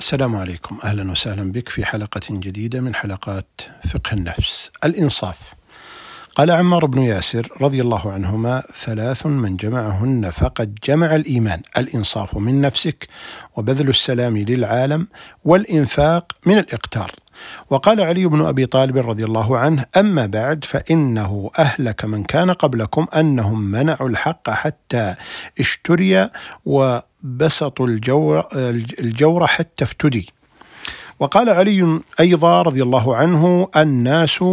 السلام عليكم. أهلا وسهلا بك في حلقة جديدة من حلقات فقه النفس. الإنصاف. قال عمار بن ياسر رضي الله عنهما ثلاث من جمعهن فقد جمع الإيمان. الإنصاف من نفسك وبذل السلام للعالم والإنفاق من الإقتار. وقال علي بن أبي طالب رضي الله عنه أما بعد فإنه أهلك من كان قبلكم أنهم منعوا الحق حتى اشتري وبسطوا الجور, الجور حتى افتدي. وقال علي أيضا رضي الله عنه الناس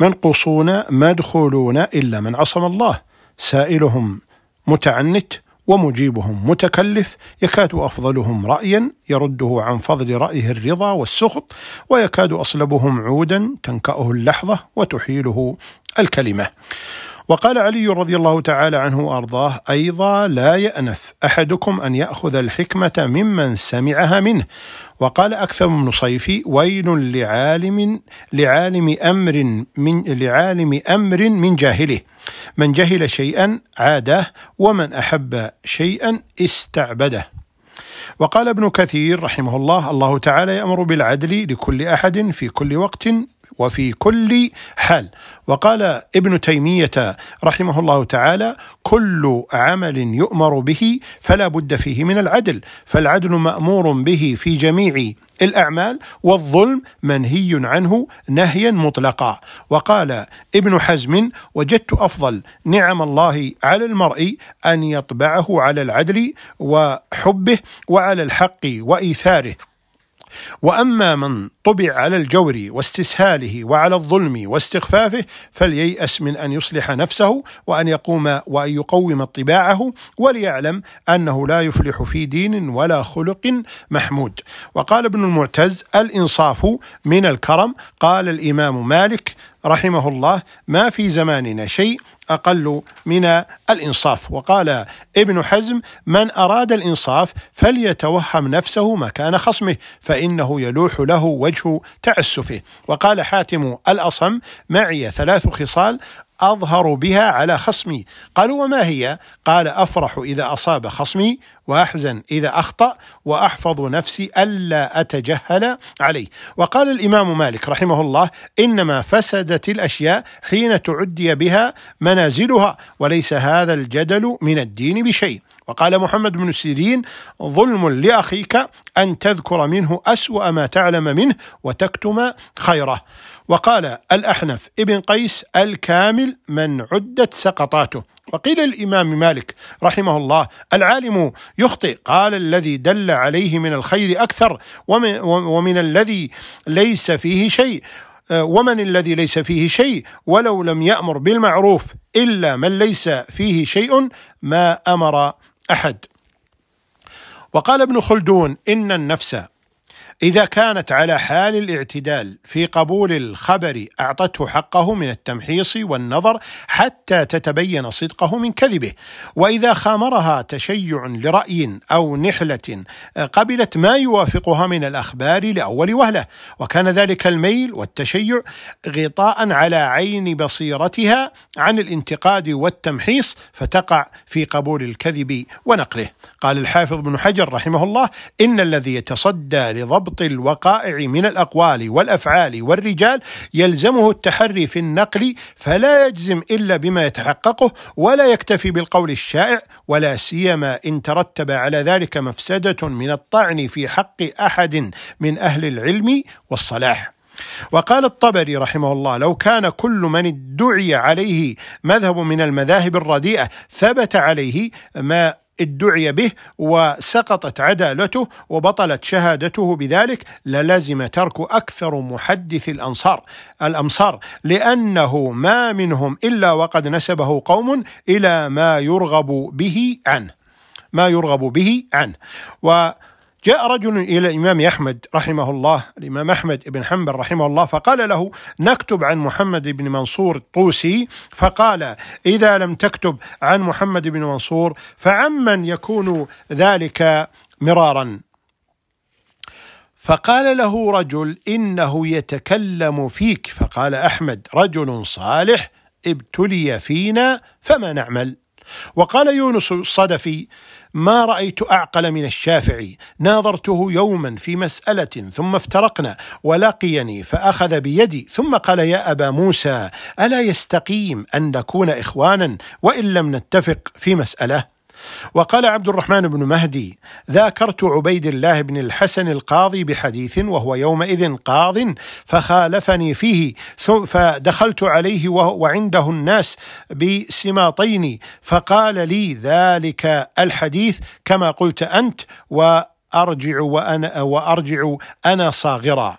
منقوصون مدخولون إلا من عصم الله. سائلهم متعنت ومجيبهم متكلف. يكاد أفضلهم رأيا يرده عن فضل رأيه الرضا والسخط ويكاد أصلبهم عودا تنكأه اللحظة وتحيله الكلمة. وقال علي رضي الله تعالى عنه وأرضاه أيضا لا يأنف أحدكم أن يأخذ الحكمة ممن سمعها منه. وقال أكثر من صيفي ويل لعالم لعالم أمر من لعالم أمر من جاهله. من جهل شيئا عاده ومن أحب شيئا استعبده. وقال ابن كثير رحمه الله الله تعالى يأمر بالعدل لكل أحد في كل وقت وفي كل حال. وقال ابن تيمية رحمه الله تعالى كل عمل يؤمر به فلا بد فيه من العدل فالعدل مأمور به في جميع الأعمال والظلم منهي عنه نهيا مطلقا. وقال ابن حزم وجدت أفضل نعم الله على المرء أن يطبعه على العدل وحبه وعلى الحق وإيثاره. وأما من طبع على الجور واستسهاله وعلى الظلم واستخفافه فلييأس من أن يصلح نفسه وأن يقوم وأن يقوم طباعه وليعلم أنه لا يفلح في دين ولا خلق محمود. وقال ابن المعتز الإنصاف من الكرم قال الإمام مالك رحمه الله ما في زماننا شيء أقل من الإنصاف وقال ابن حزم من أراد الإنصاف فليتوهم نفسه مكان خصمه فإنه يلوح له وجه تعسفه وقال حاتم الأصم معي ثلاث خصال أظهر بها على خصمي. قالوا وما هي؟ قال أفرح إذا أصاب خصمي وأحزن إذا أخطأ وأحفظ نفسي ألا أتجهل عليه. وقال الإمام مالك رحمه الله إنما فسدت الأشياء حين تعدي بها منازلها وليس هذا الجدل من الدين بشيء. وقال محمد بن سيرين ظلم لأخيك أن تذكر منه أسوأ ما تعلم منه وتكتم خيره. وقال الأحنف ابن قيس الكامل من عدت سقطاته. وقيل الإمام مالك رحمه الله العالم يخطئ قال الذي دل عليه من الخير أكثر ومن, ومن الذي ليس فيه شيء ومن الذي ليس فيه شيء ولو لم يأمر بالمعروف إلا من ليس فيه شيء ما أمر أحد. وقال ابن خلدون إن النفس إذا كانت على حال الاعتدال في قبول الخبر أعطته حقه من التمحيص والنظر حتى تتبين صدقه من كذبه. وإذا خامرها تشيع لرأي أو نحلة قبلت ما يوافقها من الأخبار لأول وهلة. وكان ذلك الميل والتشيع غطاء على عين بصيرتها عن الانتقاد والتمحيص فتقع في قبول الكذب ونقله. قال الحافظ بن حجر رحمه الله إن الذي يتصدى لضبط ضبط الوقائع من الأقوال والأفعال والرجال يلزمه التحري في النقل فلا يجزم إلا بما يتحققه ولا يكتفي بالقول الشائع ولا سيما إن ترتب على ذلك مفسدة من الطعن في حق أحد من أهل العلم والصلاح. وقال الطبري رحمه الله لو كان كل من ادعي عليه مذهب من المذاهب الرديئة ثبت عليه ما ادعي به وسقطت عدالته وبطلت شهادته بذلك للزم ترك أكثر محدث الأنصار الأمصار لأنه ما منهم إلا وقد نسبه قوم إلى ما يرغب به عنه ما يرغب به عنه. و جاء رجل إلى الإمام أحمد رحمه الله الإمام أحمد بن حنبل رحمه الله فقال له نكتب عن محمد بن منصور الطوسي فقال إذا لم تكتب عن محمد بن منصور فعمن يكون ذلك مرارا. فقال له رجل إنه يتكلم فيك. فقال أحمد رجل صالح ابتلي فينا فما نعمل؟ وقال يونس الصدفي ما رأيت أعقل من الشافعي. ناظرته يوما في مسألة ثم افترقنا ولقيني فأخذ بيدي ثم قال يا أبا موسى ألا يستقيم أن نكون إخوانا وإن لم نتفق في مسألة؟ وقال عبد الرحمن بن مهدي ذاكرت عبيد الله بن الحسن القاضي بحديث وهو يومئذ قاض فخالفني فيه فدخلت عليه وعنده الناس بسماطين فقال لي ذلك الحديث كما قلت أنت وأرجع وأنا وأرجع أنا صاغرا.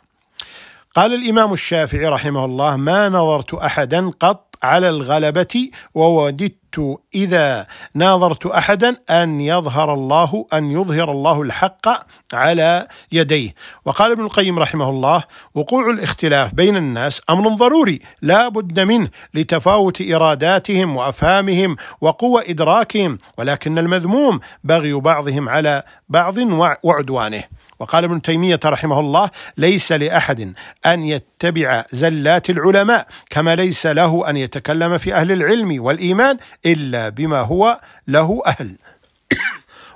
قال الإمام الشافعي رحمه الله ما نظرت أحدا قط على الغلبة ووددت إذا ناظرت أحدا أن يظهر الله أن يظهر الله الحق على يديه. وقال ابن القيم رحمه الله وقوع الاختلاف بين الناس أمر ضروري لا بد منه لتفاوت إراداتهم وأفهامهم وقوة إدراكهم ولكن المذموم بغي بعضهم على بعض وعدوانه. وقال ابن تيمية رحمه الله ليس لأحد أن يتبع زلات العلماء كما ليس له أن يتكلم في أهل العلم والإيمان إلا بما هو له أهل.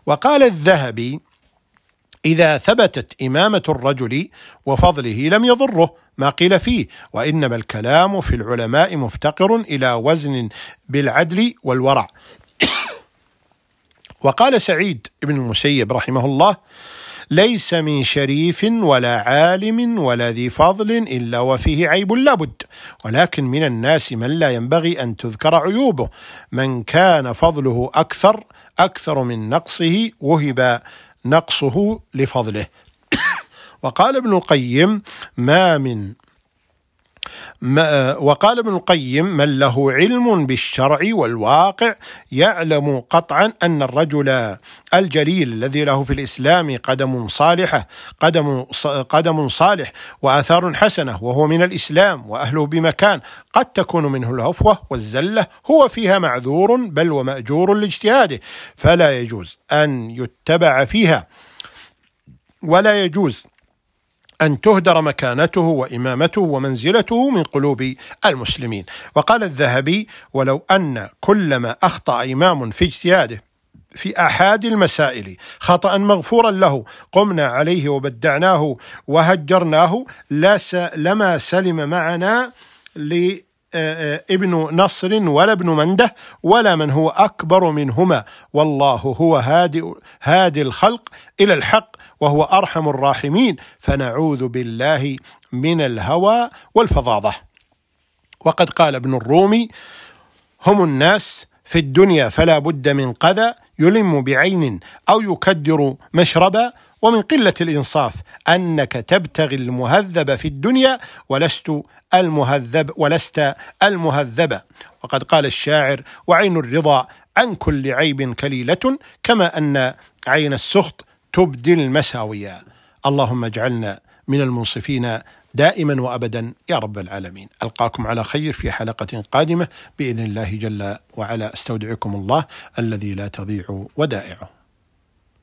وقال الذهبي إذا ثبتت إمامة الرجل وفضله لم يضره ما قيل فيه وإنما الكلام في العلماء مفتقر إلى وزن بالعدل والورع. وقال سعيد بن المسيب رحمه الله ليس من شريف ولا عالم ولا ذي فضل إلا وفيه عيب لابد. ولكن من الناس من لا ينبغي أن تذكر عيوبه. من كان فضله أكثر أكثر من نقصه وهب نقصه لفضله. وقال ابن القيم ما من وقال ابن القيم من له علم بالشرع والواقع يعلم قطعا أن الرجل الجليل الذي له في الإسلام قدم صالحه قدم قدم صالح وآثار حسنة وهو من الإسلام وأهله بمكان قد تكون منه الهفوة والزلة هو فيها معذور بل ومأجور لاجتهاده فلا يجوز أن يتبع فيها ولا يجوز أن تهدر مكانته وإمامته ومنزلته من قلوب المسلمين. وقال الذهبي ولو أن كلما أخطأ إمام في اجتهاده في احاد المسائل خطأ مغفورا له قمنا عليه وبدعناه وهجرناه لما سلم معنا ابن نصر ولا ابن منده ولا من هو أكبر منهما. والله هو هادي هادي الخلق إلى الحق وهو أرحم الراحمين. فنعوذ بالله من الهوى والفظاظة. وقد قال ابن الرومي هم الناس في الدنيا فلا بد من قذى يلم بعين أو يكدر مشربا ومن قلة الإنصاف أنك تبتغي المهذب في الدنيا ولست المهذب ولست المهذب وقد قال الشاعر وعين الرضا عن كل عيب كليلة كما أن عين السخط تبدي المساوية اللهم اجعلنا من المنصفين دائما وابدا يا رب العالمين. ألقاكم على خير في حلقة قادمة بإذن الله جل وعلا. أستودعكم الله الذي لا تضيع ودائعه.